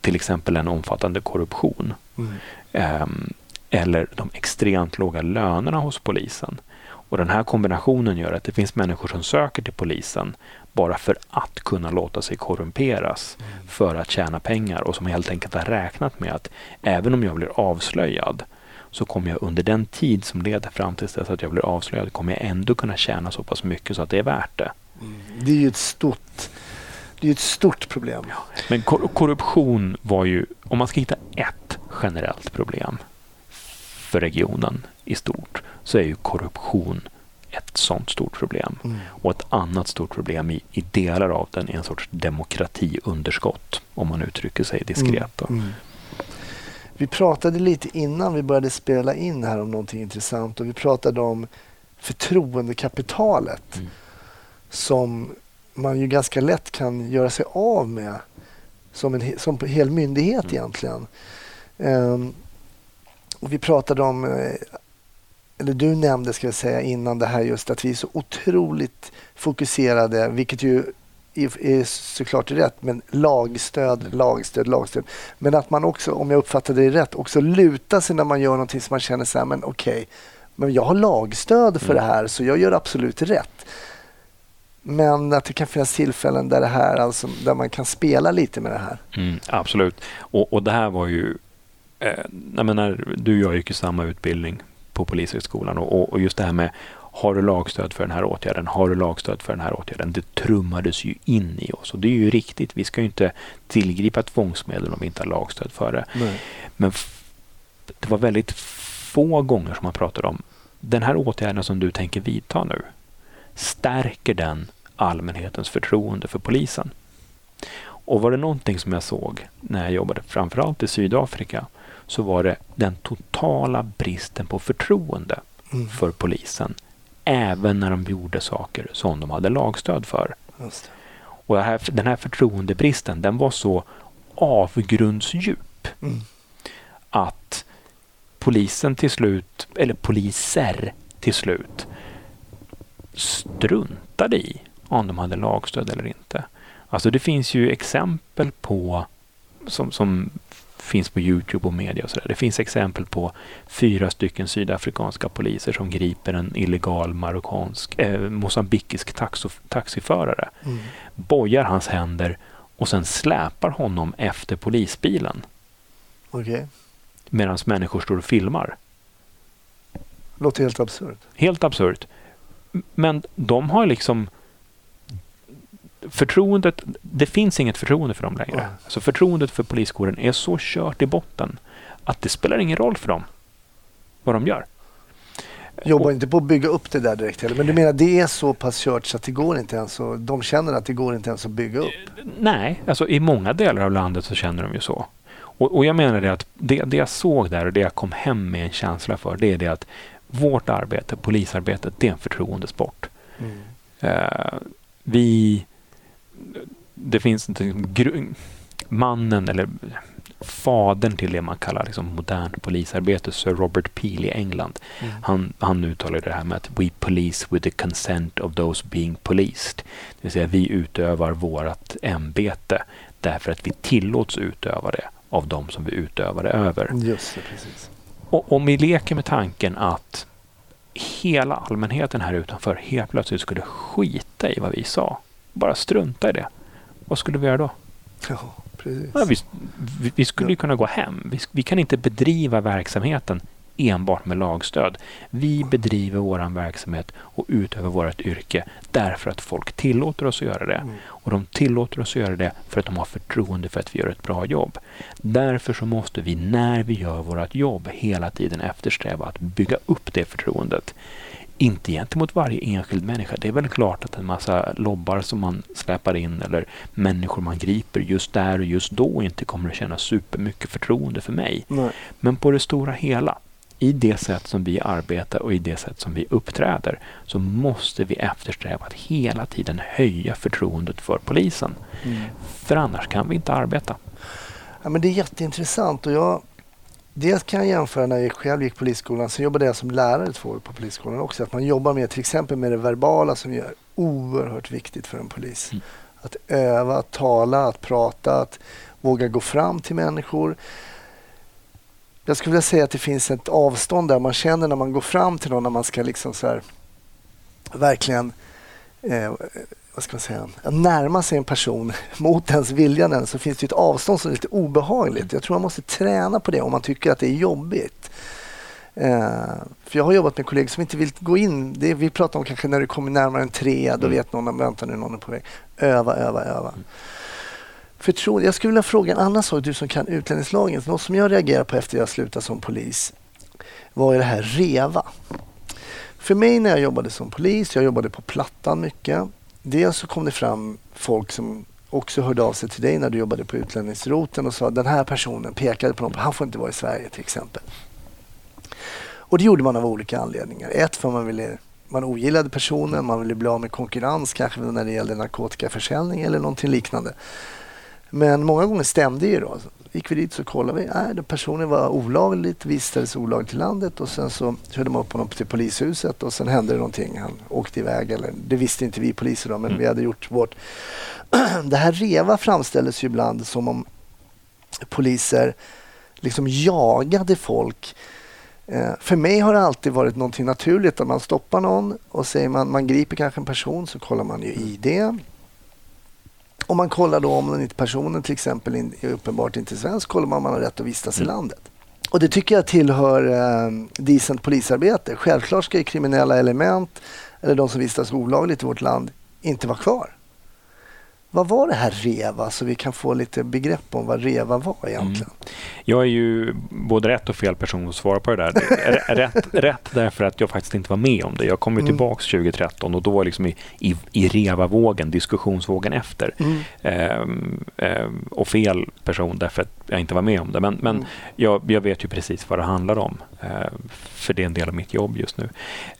till exempel en omfattande korruption. Mm. Ehm, eller de extremt låga lönerna hos polisen. Och Den här kombinationen gör att det finns människor som söker till polisen bara för att kunna låta sig korrumperas för att tjäna pengar och som helt enkelt har räknat med att även om jag blir avslöjad så kommer jag under den tid som leder fram till dess att jag blir avslöjad kommer jag ändå kunna tjäna så pass mycket så att det är värt det. Det är ju ett stort, det är ett stort problem. Men kor- korruption var ju, om man ska hitta ett generellt problem för regionen i stort, så är ju korruption ett sånt stort problem. Mm. Och ett annat stort problem i, i delar av den är en sorts demokratiunderskott, om man uttrycker sig diskret. då. Mm. Vi pratade lite innan vi började spela in här om någonting intressant och vi pratade om förtroendekapitalet Mm. som man ju ganska lätt kan göra sig av med som en som hel myndighet Mm. egentligen. Ehm, och vi pratade om, eh, eller du nämnde ska jag säga innan det här just att vi är så otroligt fokuserade, vilket ju är såklart rätt, men lagstöd, lagstöd, lagstöd. Men att man också, om jag uppfattade det rätt, också lutar sig när man gör någonting som man känner så här, men okej, men jag har lagstöd för Mm. det här så jag gör absolut rätt. Men att det kan finnas tillfällen där det här, alltså, där man kan spela lite med det här. Mm, absolut. Och, och det här var ju... Eh, jag menar, du och jag gick ju samma utbildning på Polishögskolan och, och- just det här med har du lagstöd för den här åtgärden? Har du lagstöd för den här åtgärden? Det trummades ju in i oss och det är ju riktigt. Vi ska ju inte tillgripa tvångsmedel om vi inte har lagstöd för det. Men f- det var väldigt få gånger som man pratade om den här åtgärden som du tänker vidta nu. Stärker den allmänhetens förtroende för polisen? Och var det någonting som jag såg när jag jobbade framförallt i Sydafrika så var det den totala bristen på förtroende Mm. för polisen. Även när de gjorde saker som de hade lagstöd för. Och här, den här förtroendebristen den var så avgrundsdjup Mm. att polisen till slut, eller poliser till slut, struntade i om de hade lagstöd eller inte. Alltså det finns ju exempel på, som, som finns på Youtube och media och sådär. Det finns exempel på fyra stycken sydafrikanska poliser som griper en illegal marockansk, eh, mosambikisk taxiförare, Mm. bojar hans händer och sen släpar honom efter polisbilen Okej. medan människor står och filmar. Låter helt absurt. Helt absurt. Men de har liksom förtroendet, det finns inget förtroende för dem längre. Nej. Så förtroendet för poliskåren är så kört i botten att det spelar ingen roll för dem vad de gör. Jobbar Och- inte på att bygga upp det där direkt heller. Men du menar det är så pass kört så att det går inte ens att, de känner att det går inte ens att bygga upp? Nej, alltså i många delar av landet så känner de ju så. Och, och jag menar det att det, det jag såg där och det jag kom hem med en känsla för, det är det att vårt arbete, polisarbetet, det är en förtroendesport. Eh, vi... Det finns inte... liksom Mannen eller fadern till det man kallar liksom modernt polisarbete, Sir Robert Peel i England. Mm. Han, han uttalade det här med att we police with the consent of those being policed. Det vill säga vi utövar vårt ämbete därför att vi tillåts utöva det av de som vi utövar det över. Just det, precis. Och om vi leker med tanken att hela allmänheten här utanför helt plötsligt skulle skita i vad vi sa. Bara strunta i det. Vad skulle vi göra då? Ja, precis. Ja, vi, vi- vi skulle ju kunna gå hem. Vi, vi kan inte bedriva verksamheten enbart med lagstöd. Vi bedriver vår verksamhet och utövar vårt yrke därför att folk tillåter oss att göra det. Mm. Och de tillåter oss att göra det för att de har förtroende för att vi gör ett bra jobb. Därför så måste vi när vi gör vårt jobb hela tiden eftersträva att bygga upp det förtroendet. Inte gentemot varje enskild människa. Det är väl klart att en massa lobbar som man släpar in eller människor man griper just där och just då inte kommer att känna supermycket förtroende för mig. Nej. Men på det stora hela, i det sätt som vi arbetar och i det sätt som vi uppträder, så måste vi eftersträva att hela tiden höja förtroendet för polisen. Mm. För annars kan vi inte arbeta. Ja, men det är jätteintressant och jag Dels kan jag jämföra när jag själv gick polisskolan, sen jobbade jag som lärare två år på polisskolan också. Att man jobbar med till exempel med det verbala som är oerhört viktigt för en polis. Mm. Att öva, att tala, att prata, att våga gå fram till människor. Jag skulle vilja säga att det finns ett avstånd där man känner när man går fram till någon när man ska liksom så här verkligen eh, vad ska man säga, att närma sig en person mot ens vilja den, så finns det ett avstånd som är lite obehagligt. Jag tror man måste träna på det om man tycker att det är jobbigt. Eh, för jag har jobbat med kollegor som inte vill gå in. Det vi pratar om kanske när du kommer närmare en tre, då Mm. vet någon att vänta nu, någon är på väg. Öva, öva, öva. Förtroende. Jag skulle vilja fråga en annan sak, du som kan utlänningslagen. Något som jag reagerar på efter jag slutade som polis var det här REVA. För mig när jag jobbade som polis, jag jobbade på Plattan mycket. Dels så kom det fram folk som också hörde av sig till dig när du jobbade på utlänningsroten och sa att den här personen pekade på någon, han får inte vara i Sverige till exempel. Och det gjorde man av olika anledningar. Ett, för man ville man ogillade personen, man ville bli av med konkurrens kanske när det gällde narkotikaförsäljning eller någonting liknande. Men många gånger stämde ju då. Gick vi dit så kollade vi. Nej, personen var olagligt, vistades olagligt i landet och sen så körde man upp honom till polishuset och sen hände det någonting. Han åkte iväg eller det visste inte vi poliser då men Mm. vi hade gjort vårt. Det här REVA framställdes ju ibland som om poliser liksom jagade folk. Eh, För mig har det alltid varit någonting naturligt att man stoppar någon och säger man, man griper kanske en person så kollar man ju ID. Om man kollar då om den inte personen till exempel in- är uppenbart inte svensk kollar man om man har rätt att vistas i Mm. landet. Och det tycker jag tillhör eh, decent polisarbete. Självklart ska ju kriminella element eller de som vistas olagligt i vårt land inte vara kvar. Vad var det här REVA så vi kan få lite begrepp om vad REVA var egentligen? Jag är ju både rätt och fel person att svara på det där. Rätt, rätt därför att jag faktiskt inte var med om det. Jag kom ju Mm. tillbaks 2013 och då var liksom i, i, i REVA-vågen, diskussionsvågen efter. Mm. Ehm, ehm, och fel person därför att jag inte var med om det. Men, men Mm. jag, jag vet ju precis vad det handlar om. Eh, för det är en del av mitt jobb just nu.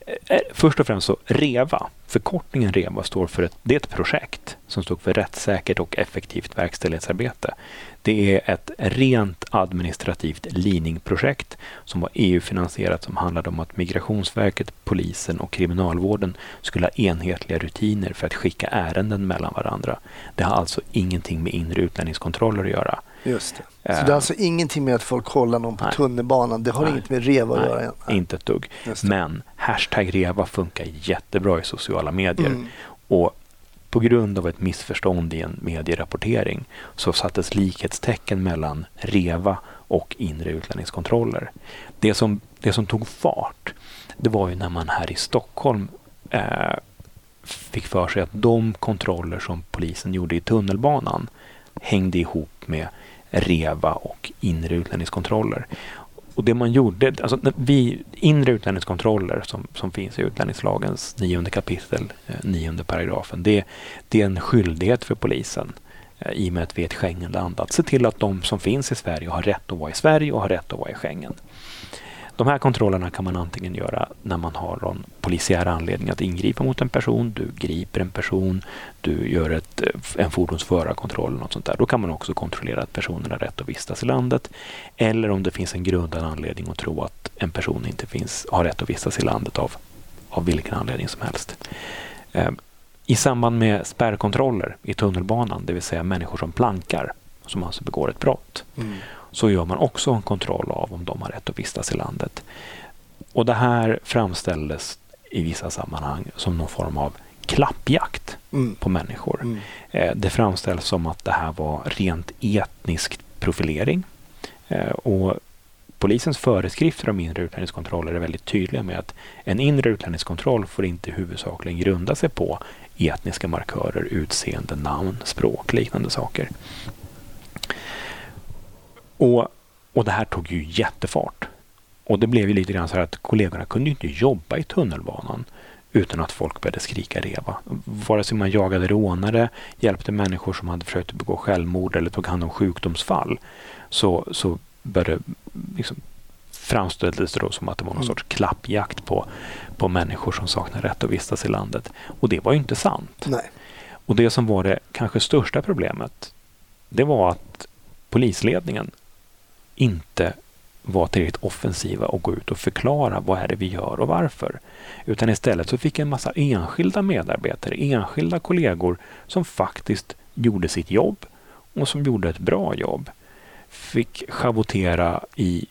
Eh, eh, först och främst så REVA, förkortningen REVA står för ett, det är ett projekt som står för rättssäkert och effektivt verkställighetsarbete. Det är ett rent administrativt leaningprojekt som var EU-finansierat som handlade om att Migrationsverket, polisen och kriminalvården skulle ha enhetliga rutiner för att skicka ärenden mellan varandra. Det har alltså ingenting med inre utlänningskontroller att göra. Just det. Så Eh, det är alltså ingenting med att folk kollar någon på nej. tunnelbanan. Det har Nej. inget med REVA att Nej, göra. än. Inte ett dugg. Men hashtag REVA funkar jättebra i sociala medier. Mm. Och på grund av ett missförstånd i en medierapportering så sattes likhetstecken mellan REVA och inre utlänningskontroller. Det som, det som tog fart, det var ju när man här i Stockholm eh, fick för sig att de kontroller som polisen gjorde i tunnelbanan hängde ihop med REVA och inre utlänningskontroller. Och det man gjorde, alltså vi, inre utlänningskontroller som, som finns i utlänningslagens nionde kapitel, eh, nionde paragrafen, det, det är en skyldighet för polisen eh, i och med att vi är ett Schengenland att se till att de som finns i Sverige har rätt att vara i Sverige och har rätt att vara i Schengen. De här kontrollerna kan man antingen göra när man har någon polisiär anledning att ingripa mot en person, du griper en person, du gör ett, eh, en fordonsförarkontroll eller något sånt där. Då kan man också kontrollera att personen har rätt att vistas i landet. Eller om det finns en grundad anledning att tro att en person inte finns, har rätt att vistas i landet av, av vilken anledning som helst. Eh, I samband med spärrkontroller i tunnelbanan, det vill säga människor som plankar, som alltså begår ett brott, mm så gör man också en kontroll av om de har rätt att vistas i landet. Och det här framställdes i vissa sammanhang som någon form av klappjakt mm. på människor. Mm. Eh, det framställs som att det här var rent etnisk profilering. Eh, och Polisens föreskrifter om inre utlänningskontroller är väldigt tydliga med att en inre utlänningskontroll får inte huvudsakligen grunda sig på etniska markörer, utseende, namn, språk, liknande saker. Och, och det här tog ju jättefart. Och det blev ju lite grann så här att kollegorna kunde inte jobba i tunnelbanan utan att folk började skrika reva. Vare sig man jagade rånare, hjälpte människor som hade försökt begå självmord eller tog hand om sjukdomsfall så, så började liksom framställdes det då som att det var någon mm. sorts klappjakt på, på människor som saknar rätt att vistas i landet. Och det var ju inte sant. Nej. Och det som var det kanske största problemet, det var att polisledningen inte vara tillräckligt offensiva och gå ut och förklara vad är det vi gör och varför. Utan istället så fick en massa enskilda medarbetare, enskilda kollegor som faktiskt gjorde sitt jobb och som gjorde ett bra jobb. Fick schavottera i,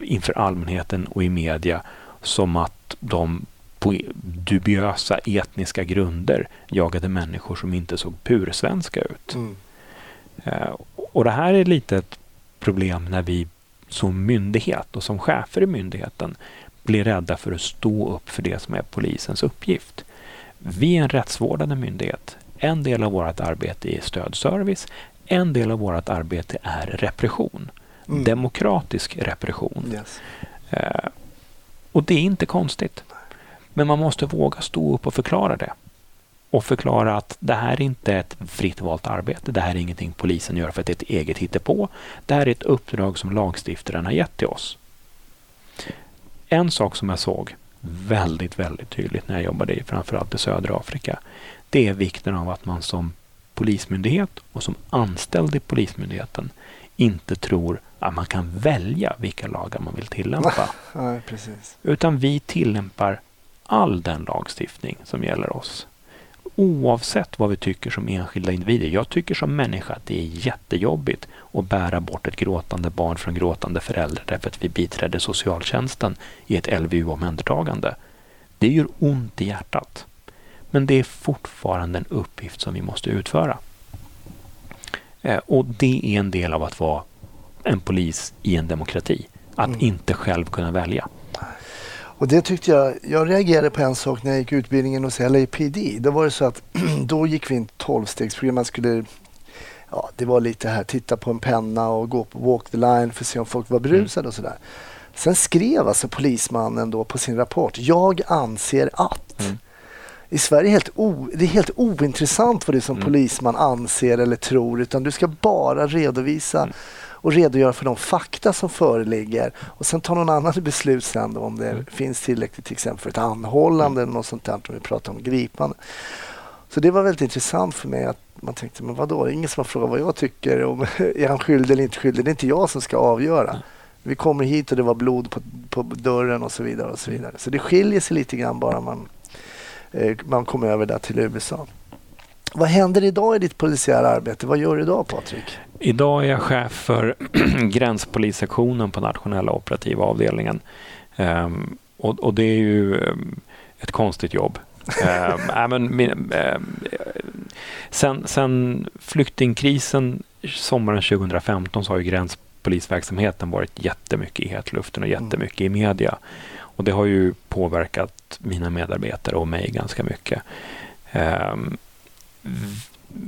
inför allmänheten och i media som att de på dubiösa etniska grunder jagade människor som inte såg pursvenska ut. Mm. Uh, och det här är lite ett problem när vi som myndighet och som chefer i myndigheten blir rädda för att stå upp för det som är polisens uppgift. Vi är en rättsvårdande myndighet. En del av vårt arbete är stödservice. En del av vårt arbete är repression. Mm. Demokratisk repression. Yes. Eh, och det är inte konstigt. Men man måste våga stå upp och förklara det och förklara att det här är inte ett fritt valt arbete. Det här är ingenting polisen gör för att det är ett eget hittepå. Det här är ett uppdrag som lagstiftaren har gett till oss. En sak som jag såg väldigt, väldigt tydligt när jag jobbade i framförallt i södra Afrika. Det är vikten av att man som polismyndighet och som anställd i polismyndigheten inte tror att man kan välja vilka lagar man vill tillämpa. Nej, Utan vi tillämpar all den lagstiftning som gäller oss oavsett vad vi tycker som enskilda individer. Jag tycker som människa att det är jättejobbigt att bära bort ett gråtande barn från gråtande föräldrar därför att vi biträdde socialtjänsten i ett LVU-omhändertagande. Det gör ont i hjärtat. Men det är fortfarande en uppgift som vi måste utföra. Eh, och det är en del av att vara en polis i en demokrati. Att mm. inte själv kunna välja. Och det tyckte jag, jag reagerade på en sak när jag gick utbildningen hos LAPD. Då var det så att då gick vi in 12-stegsprogram. Man skulle, ja det var lite här, titta på en penna och gå på walk the line för att se om folk var mm. berusade och sådär. Sen skrev alltså polismannen då på sin rapport, jag anser att. Mm. I Sverige är helt o, det är helt ointressant vad du som mm. polisman anser eller tror utan du ska bara redovisa mm och redogöra för de fakta som föreligger och sen ta någon annan beslut sen om det mm. finns tillräckligt till exempel för ett anhållande mm. eller något sånt där om vi pratar om gripande. Så det var väldigt intressant för mig att man tänkte, men vadå, det är ingen som har frågat vad jag tycker om är han skyldig eller inte skyldig. Det är inte jag som ska avgöra. Mm. Vi kommer hit och det var blod på, på dörren och så vidare. och Så vidare. Så det skiljer sig lite grann bara man, eh, man kommer över där till USA. Vad händer idag i ditt polisiära arbete? Vad gör du idag Patrik? Idag är jag chef för gränspolissektionen på nationella operativa avdelningen. Um, och, och, det är ju um, ett konstigt jobb. um, men, um, sen, sen flyktingkrisen sommaren 2015 så har ju gränspolisverksamheten varit jättemycket i hetluften och mm. jättemycket i media. Och det har ju påverkat mina medarbetare och mig ganska mycket. V-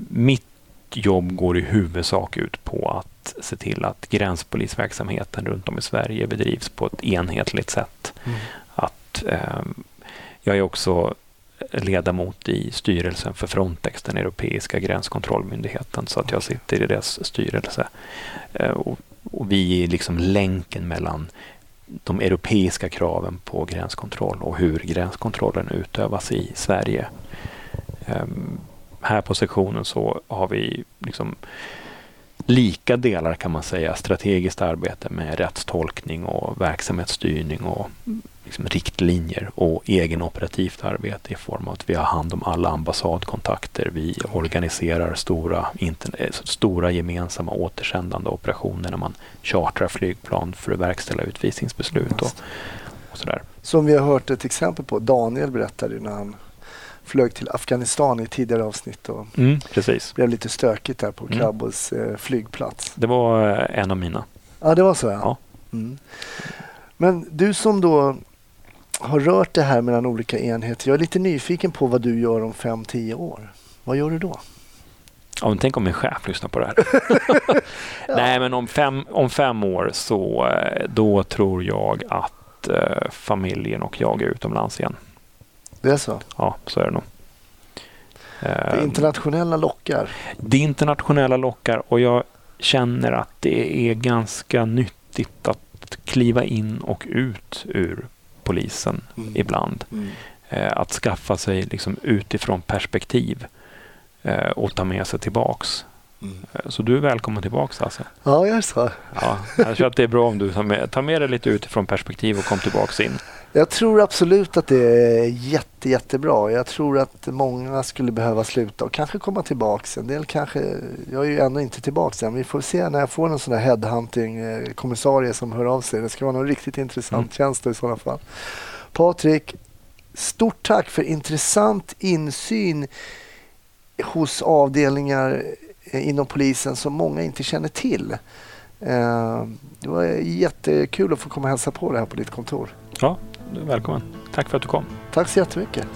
mitt jobb går i huvudsak ut på att se till att gränspolisverksamheten runt om i Sverige bedrivs på ett enhetligt sätt. Mm. Att, ehm, jag är också ledamot i styrelsen för Frontex, den europeiska gränskontrollmyndigheten, så att jag sitter i deras styrelse. Eh, och, och vi är liksom länken mellan de europeiska kraven på gränskontroll och hur gränskontrollen utövas i Sverige. Ehm, här på sektionen så har vi liksom lika delar kan man säga, strategiskt arbete med rättstolkning och verksamhetsstyrning och liksom riktlinjer och egenoperativt arbete i form av att vi har hand om alla ambassadkontakter. Vi organiserar stora, eh, stora gemensamma återsändande operationer när man chartrar flygplan för att verkställa utvisningsbeslut och, och sådär. Som vi har hört ett exempel på. Daniel berättade när han flög till Afghanistan i tidigare avsnitt och Mm, precis. blev lite stökigt där på Mm. Kabbuls eh, flygplats. Det var eh, en av mina. Ja, det var så ja. Ja. Mm. Men du som då har rört det här mellan olika enheter. Jag är lite nyfiken på vad du gör om fem tio år. Vad gör du då? Ja, men tänk om min chef lyssnar på det här. Nej, men om fem, om fem år så eh, då tror jag att eh, familjen och jag är utomlands igen. Det är så? Ja, så är det nog. Det Eh, internationella lockar. det internationella lockar och jag känner att det är ganska nyttigt att kliva in och ut ur polisen Mm. ibland. Mm. Eh, att skaffa sig liksom utifrån perspektiv eh, och ta med sig tillbaks. Mm. Eh, Så du är välkommen tillbaks alltså. Ja, jag är så. Ja, jag tror att det är bra om du tar med, tar med dig lite utifrån perspektiv och kom tillbaks in. Jag tror absolut att det är jätte, jättebra. Jag tror att många skulle behöva sluta och kanske komma tillbaks. En del kanske, jag är ju ännu inte tillbaks än. Vi får se när jag får en sån här headhunting-kommissarie som hör av sig. Det ska vara någon riktigt intressant Mm. tjänst i sådana fall. Patrik, stort tack för intressant insyn hos avdelningar eh, inom polisen som många inte känner till. Eh, Det var jättekul att få komma och hälsa på det här på ditt kontor. Ja, du är välkommen. Tack för att du kom. Tack så jättemycket.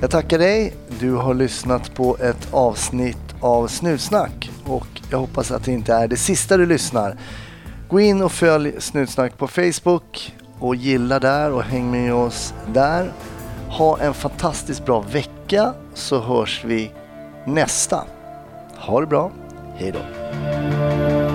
Jag tackar dig. Du har lyssnat på ett avsnitt av Snutsnack och jag hoppas att det inte är det sista du lyssnar. Gå in och följ Snutsnack på Facebook och gilla där och häng med oss där. Ha en fantastiskt bra vecka så hörs vi nästa. Ha det bra. Hej då.